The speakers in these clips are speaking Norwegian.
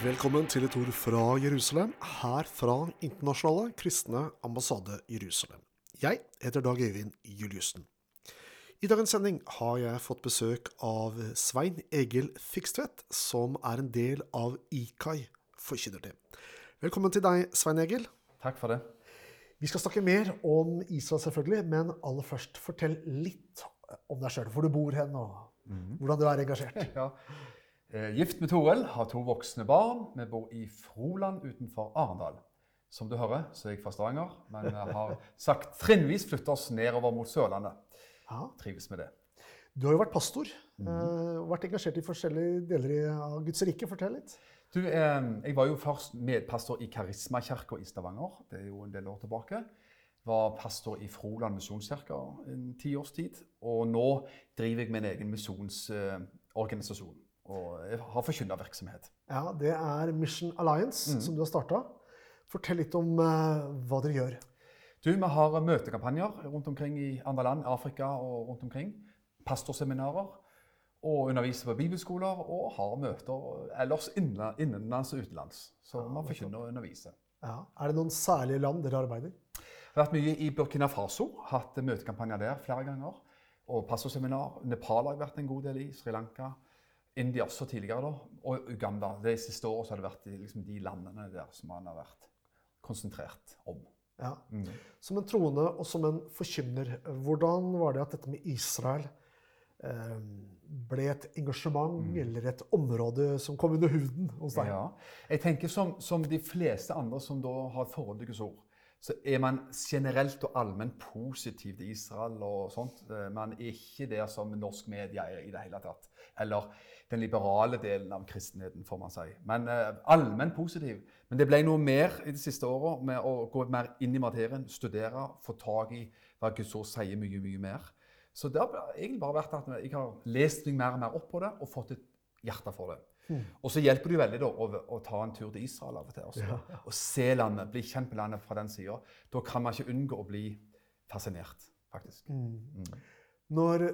Velkommen til et ord fra Jerusalem, her fra Internasjonale kristne ambassade Jerusalem. Jeg heter Dag Øyvind Juliussen. I dagens sending har jeg fått besøk av Svein Egil Fikstvedt, som er en del av IKAI forkynnerteam. Velkommen til deg, Svein Egil. Takk for det. Vi skal snakke mer om Israel, selvfølgelig, men aller først fortell litt om deg sjøl. Hvor du bor hen, og hvordan du er engasjert. Ja. Eh, Gift med Toril, har to voksne barn. Vi bor i Froland utenfor Arendal. Som du hører, så er jeg fra Stavanger, men jeg har sagt trinnvis flytta oss nedover mot Sørlandet. Ja. Trives med det. Du har jo vært pastor, eh, og vært engasjert i forskjellige deler av Guds rike. Fortell litt. Du, eh, jeg var jo først medpastor i Karismakirka i Stavanger. Det er jo en del år tilbake. Var pastor i Froland misjonskirke en ti års tid. Og nå driver jeg med en egen misjonsorganisasjon. Og jeg har forkynnervirksomhet. Ja, Det er Mission Alliance, som du har starta. Fortell litt om uh, hva dere gjør. Du, Vi har møtekampanjer rundt omkring i andre land, Afrika og rundt omkring. Pastorseminarer. Og underviser på bibelskoler og har møter ellers innenlands og utenlands. Så man forkynner og underviser. Ja. Er det noen særlige land dere arbeider? Jeg har vært mye i Burkina Faso, hatt møtekampanjer der flere ganger. Og pastorseminar. Nepal har jeg vært en god del i. Sri Lanka. India også tidligere, da. Og Uganda. De siste årene har det vært liksom, de landene der som man har vært konsentrert om. Ja. Som en troende og som en forkynner, hvordan var det at dette med Israel eh, ble et engasjement eller et område som kom under huden hos deg? Ja. Jeg tenker som, som de fleste andre som da har et forhold til Guds ord, så er man generelt og allment positiv til Israel og sånt. Eh, Man er ikke der som norsk media er i det hele tatt. Eller den liberale delen av kristenheten, får man si. Men eh, allmenn positiv. Men det ble noe mer i de siste åra med å gå mer inn i materien, studere, få tak i hva Guds ord sier mye, mye mer. Så det har egentlig bare vært at jeg har lest meg mer og mer opp på det og fått et hjerte for det. Og så hjelper det jo veldig da, å, å ta en tur til Israel av og til. Også, Og se landet, bli kjent med landet fra den sida. Da kan man ikke unngå å bli fascinert, faktisk. Når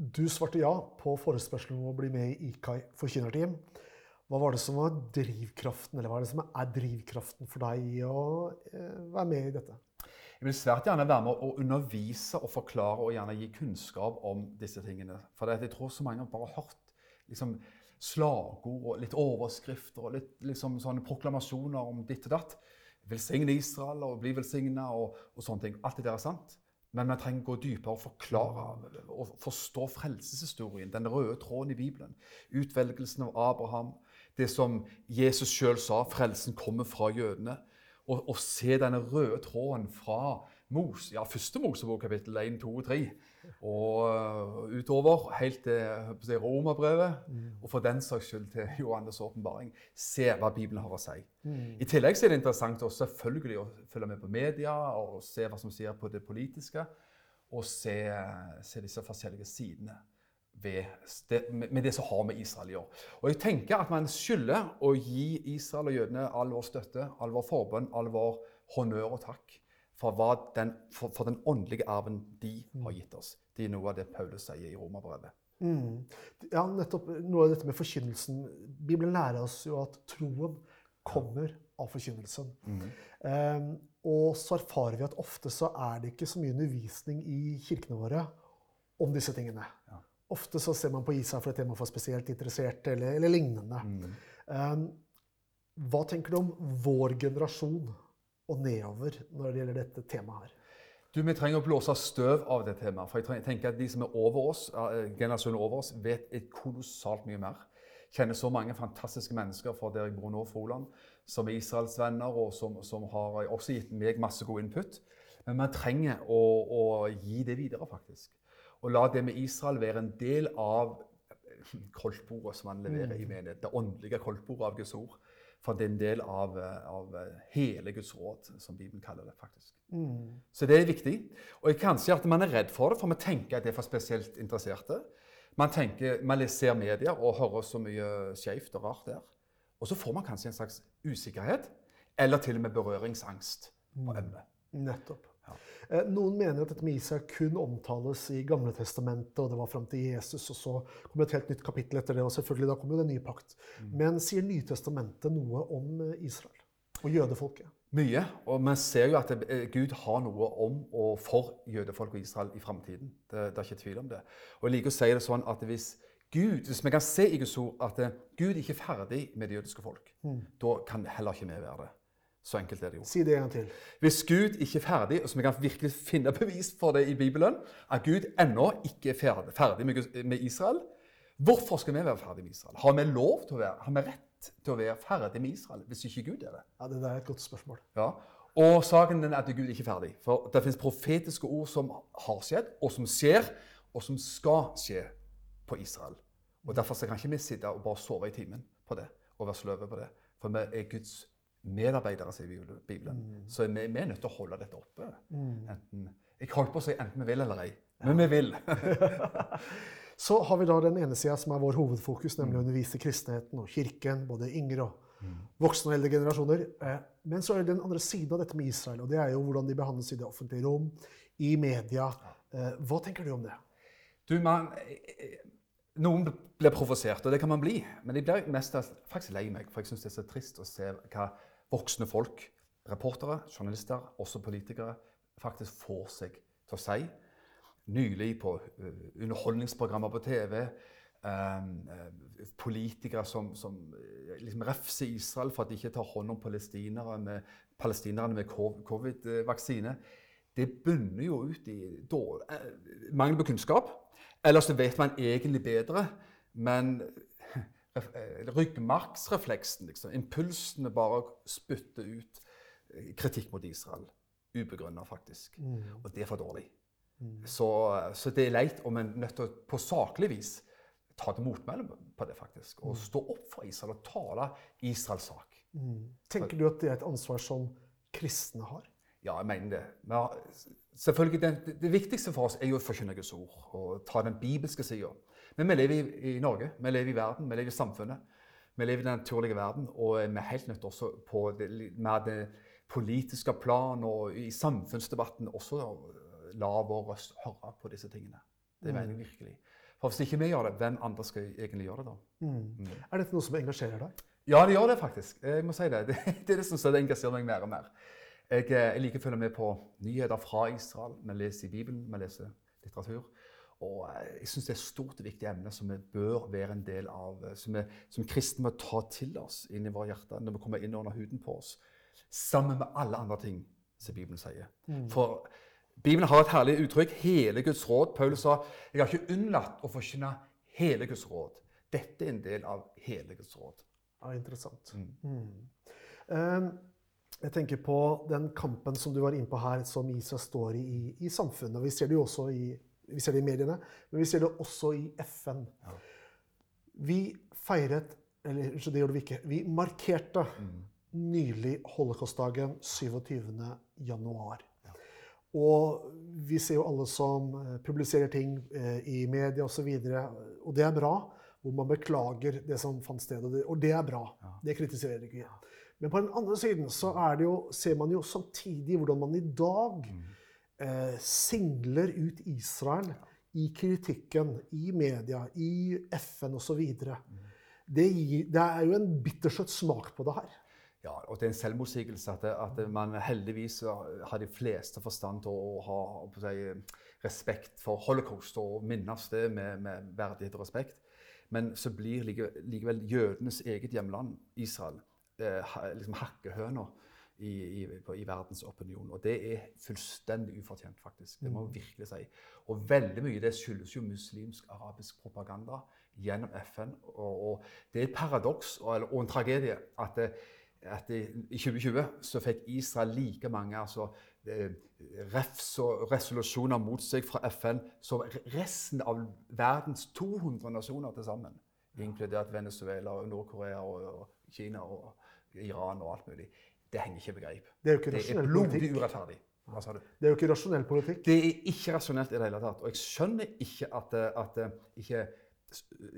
du svarte ja på forespørselen om å bli med i IKAI forkynnerteam, hva var det som var drivkraften, eller hva er det som er drivkraften for deg i å eh, være med i dette? Jeg vil svært gjerne være med å undervise og forklare og gjerne gi kunnskap om disse tingene. For jeg tror så mange har bare hørt liksom, slagord og litt overskrifter og litt liksom, sånne proklamasjoner om ditt og datt. Velsigne Israel og bli velsigna og, og sånne ting. Alt det der er sant. Men vi trenger å gå dypere og forklare og forstå frelseshistorien, den røde tråden i Bibelen. Utvelgelsen av Abraham, det som Jesus sjøl sa, frelsen kommer fra jødene. Og, se denne røde tråden fra Mos, ja, første Mosebok, kapittel 1, 2 og 3, og uh, utover helt til si, Romerbrevet, og for den saks skyld til Johannes' åpenbaring. Se hva Bibelen har å si. I tillegg så er det interessant også selvfølgelig å følge med på media og se hva som skjer på det politiske, og se, se disse forskjellige sidene det, med med det som har med Israel å gjøre. Og jeg tenker at man skylder å gi Israel og jødene all vår støtte, all vår forbønn, all vår honnør og takk for, den, for, for den åndelige arven de har gitt oss. Det er noe av det Paulus sier i Romerbrevet. Ja, nettopp noe av dette med forkynnelsen. Bibelen lærer oss jo at troen kommer av forkynnelsen. Eh, og så erfarer vi at ofte så er det ikke så mye undervisning i kirkene våre om disse tingene. Ofte så ser man på Israel for et tema for spesielt interesserte eller, eller lignende. Eh, hva tenker du om vår generasjon og nedover når det gjelder dette temaet her? Du, Vi trenger å blåse støv av det temaet. For jeg tenker at De som er over oss, eh, generasjonen over oss, vet et kolossalt mye mer. Kjenner så mange fantastiske mennesker fra der jeg bor nå, Froland, som er Israels venner, og som, som har også gitt meg masse god input. Men vi trenger å, å gi det videre, faktisk. Og la det med Israel være en del av koldtbordet som man leverer i menighet. Det åndelige koldtbordet av Guds ord. For det er en del av, av hele Guds råd, som Bibelen kaller det. faktisk. Så det er viktig. Og kanskje at man er redd for det, for vi tenker at det er for spesielt interesserte. Man, tenker, man ser medier og hører så mye skjevt og rart der. Og så får man kanskje en slags usikkerhet, eller til og med berøringsangst på emnet. Nettopp. Eh, Noen mener at dette med Isak kun omtales i Gamle Testamentet, og det var fram til Jesus, og så kom et helt nytt kapittel etter det, og selvfølgelig da kom jo den nye pakt. Men sier Nytestamentet noe om eh, Israel og jødefolket? Mye. Og vi ser jo at Gud har noe om og for jødefolk og Israel i framtiden. Det, det er ikke tvil om det. Og jeg liker å si det sånn at hvis Gud, hvis vi kan se i Guds ord at eh, Gud ikke er ferdig med det jødiske folk, da kan heller ikke vi være det. Så enkelt er det jo. Si det en gang til. Hvis Gud ikke er ferdig, og som vi kan virkelig finne bevis for det i Bibelen, at Gud ennå ikke er ferdig, med, Israel, hvorfor skal vi være ferdig med Israel? Har vi lov til å være, har vi rett til å være ferdig med Israel hvis ikke Gud er det? Ja, Det der er et godt spørsmål. Ja. Og saken er at Gud ikke er ferdig. For det finnes profetiske ord som har skjedd, og som skjer, og som skal skje på Israel. Og Derfor så kan ikke vi sitte og bare sove i timen på det og være sløve på det. For vi er Guds medarbeidere, sier Bibelen- Bibelen. Så vi, vi er nødt til å holde dette oppe. Enten, jeg holdt på å si enten vi vil eller ei. Men vi vil. Så har vi da den ene sida som er vår hovedfokus, nemlig å undervise kristenheten og kirken, både yngre og voksne og eldre generasjoner. Eh, Men så er det den andre siden av dette med Israel, og det er jo hvordan de behandles i det offentlige rom, i media. Eh, Hva tenker du om det? Du, man, noen blir provosert, og det kan man bli. Men jeg blir mest faktisk lei meg, for jeg syns det er så trist å se hva voksne folk, reportere, journalister, også politikere, faktisk får seg til å si. Nylig på eh, underholdningsprogrammer på TV. eh, eh, politikere som, som liksom refser Israel for at de ikke tar hånd om palestinere med, palestinerne med covid-vaksine. Det bunner jo ut i dårlig, mangel på kunnskap. Eller så vet man egentlig bedre, men ryggmargsrefleksen, liksom, impulsene bare spytter ut eh, kritikk mot Israel. Ubegrunna, faktisk. Og det er for dårlig. Så, så det er leit, og vi er nødt til å på saklig vis ta til motmæle på det, faktisk. Og stå opp for Israel og tale Israels sak. Tenker du at det er et ansvar som kristne har? Ja, jeg mener det. Men selvfølgelig, det, det viktigste for oss er jo å forkynne Guds ord og ta den bibelske sida. Men vi lever i, i Norge, vi lever i verden, vi lever i samfunnet. Vi lever i den naturlige verden, og vi er helt nødt også på det, med det politiske plan og i samfunnsdebatten også la vår røst høre på disse tingene. Det mener jeg virkelig. For hvis ikke vi gjør det, hvem andre skal egentlig gjøre det da? Er dette noe som engasjerer deg? Ja, det gjør det faktisk. Jeg må si det. Det, det er det som engasjerer meg mer og mer. Jeg, eh, jeg liker å følge med på nyheter fra Israel. Vi leser i Bibelen, vi leser litteratur. Og eh, jeg syns det er et stort og viktig emne som vi bør være en del av. eh, Som vi som kristne må ta til oss inn i våre hjerter når vi kommer inn under huden på oss. Sammen med alle andre ting som Bibelen sier. For Bibelen har et herlig uttrykk, hele Guds råd. Paul sa jeg har ikke unnlatt å forkynne hele Guds råd. Dette er en del av hele Guds råd. Ja, interessant. Mm. Eh, Jeg tenker på den kampen som du var inne på her, som Israel står i i, i samfunnet. Vi ser det jo også i, vi ser det i mediene, men vi ser det også i FN. Vi feiret Eller unnskyld, det gjorde vi ikke. Vi markerte nylig holocaustdagen 27. januar. Og vi ser jo alle som eh, publiserer ting eh, i media osv., og, så og det er bra. Hvor man beklager det som fant sted. Og det, er bra. Det kritiserer ikke vi. Men på den andre siden så det jo, ser man jo samtidig hvordan man i dag eh, singler ut Israel i kritikken, i media, i FN osv. Det, gir- det er jo en bittersøt smak på det her. Ja, og det er en selvmotsigelse at, at man heldigvis har de fleste forstand til å ha si, respekt for holocaust og minnes det med, med verdighet og respekt. Men så blir like, likevel jødenes eget hjemland, Israel, eh, liksom hakkehøna i, i, i verdensopinionen. Og det er fullstendig ufortjent, faktisk. Det må jeg virkelig si. Og veldig mye det skyldes jo muslimsk-arabisk propaganda gjennom FN. Og, og det er et paradoks og, eller- og en tragedie at, det, at det, i 2020 så fikk Israel like mange altså, eh, refs og resolusjoner mot seg fra FN som resten av verdens 200 nasjoner til sammen. Inkludert Venezuela, Nord-Korea, og, og Kina og Iran og alt mulig. Det henger ikke i greip. Det er jo ikke Det er rasjonell blodig politikk. urettferdig. Hva sa du? Det er jo ikke rasjonell politikk. Det er ikke rasjonelt i det hele tatt. Og jeg skjønner ikke at, eh, at eh, ikke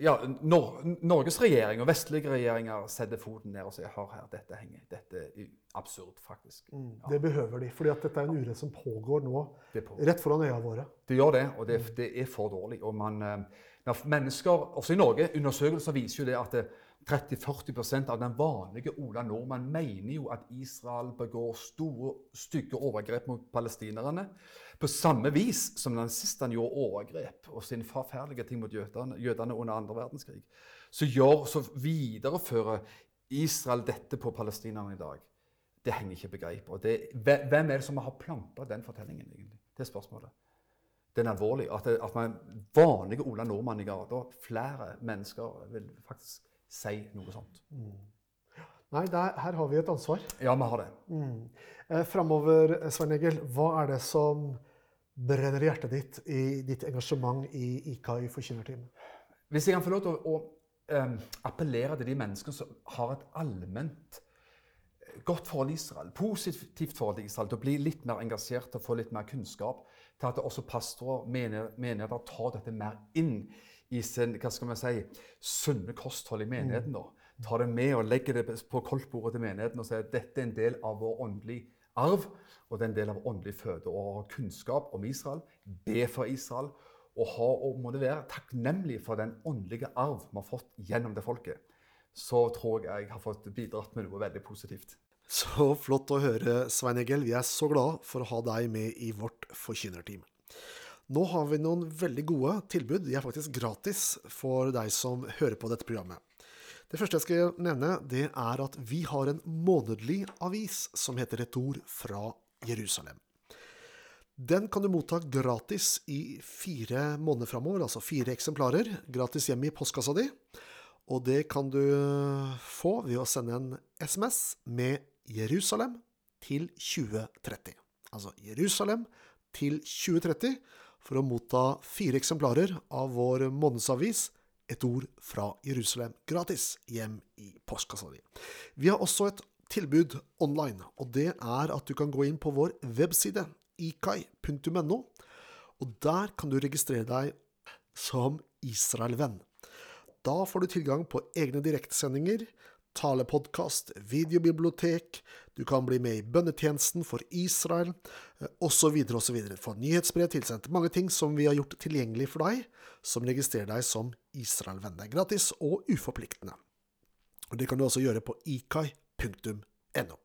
ja, Nor Norges regjering og vestlige regjeringer setter foten ned og sier hør her, dette henger, dette er absurd, faktisk. Mm, det behøver de, fordi at dette er en urett som pågår nå, pågår. rett foran øya våre. Det gjør det, og det, det er for dårlig. Og man, når mennesker, også i Norge, Undersøkelser viser jo det at det, 30-40% av den vanlige Ola nordmann mener jo at Israel begår store, stygge overgrep mot palestinerne. På samme vis som nazistene gjorde overgrep og sine forferdelige ting mot jødene, jødene under andre verdenskrig. Så, gjør, så, viderefører Israel dette på palestinerne i dag. Det henger ikke på greip. Hvem er det som har planta den fortellingen, egentlig? Det er spørsmålet. Den er alvorlig. At, det, at man vanlige Ola nordmann i gata, flere mennesker vil faktisk si noe sånt. Mm. Nei, der, her har vi et ansvar. Ja, vi har det. Mm. Eh, Framover, Svein Egil, hva er det som brenner i hjertet ditt i ditt engasjement i IKAI forkynnerteam? Hvis jeg kan få lov til å, å um, appellere til de menneskene som har et allment eh, godt forhold til Israel, positivt forhold til Israel, til å bli litt mer engasjert og få litt mer kunnskap, til at også pastorer, menigheter, tar dette mer inn i sin hva skal man si, sunne kosthold i menigheten. da. Tar det med og legger det på koldtbordet til menigheten og sier at dette er en del av vår åndelige arv, og det er en del av åndelig føde. Og ha kunnskap om Israel, be for Israel, og, ha, og må det være takknemlig for den åndelige arv vi har fått gjennom det folket. Så tror jeg jeg har fått bidratt med noe veldig positivt. Så flott å høre, Svein Egil. Vi er så glad for å ha deg med i vårt forkynnerteam. Nå har vi noen veldig gode tilbud. De er faktisk gratis for deg som hører på dette programmet. Det første jeg skal nevne, det er at vi har en månedlig avis som heter Et ord fra Jerusalem. Den kan du motta gratis i fire måneder framover, altså fire eksemplarer, gratis hjemme i postkassa di. Og det kan du få ved å sende en SMS med Jerusalem til 2030. Altså Jerusalem til 2030 for å motta fire eksemplarer av vår månedsavis Et ord fra Jerusalem gratis hjem i postkassa di. Vi har også et tilbud online, og det er at du kan gå inn på vår webside ikai.no, og der kan du registrere deg som Israel-venn. Da får du tilgang på egne direktesendinger, talepodkast, videobibliotek, du kan bli med i bønnetjenesten for Israel, osv., osv. Få nyhetsbrev tilsendt. Mange ting som vi har gjort tilgjengelig for deg, som registrerer deg som Israel-venn. Det er gratis og uforpliktende. Det kan du også gjøre på ikai.no.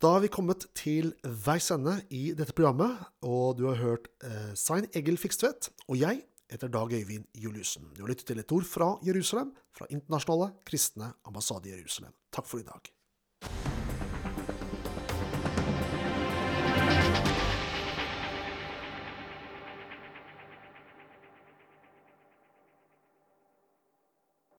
Da har vi kommet til veis ende i dette programmet, og du har hørt eh, Svein Egil Fikstvedt og jeg etter Dag Øyvind Juliussen. Du har lyttet til et ord fra Jerusalem, fra Internasjonale kristne ambassade i Jerusalem. Takk for i dag.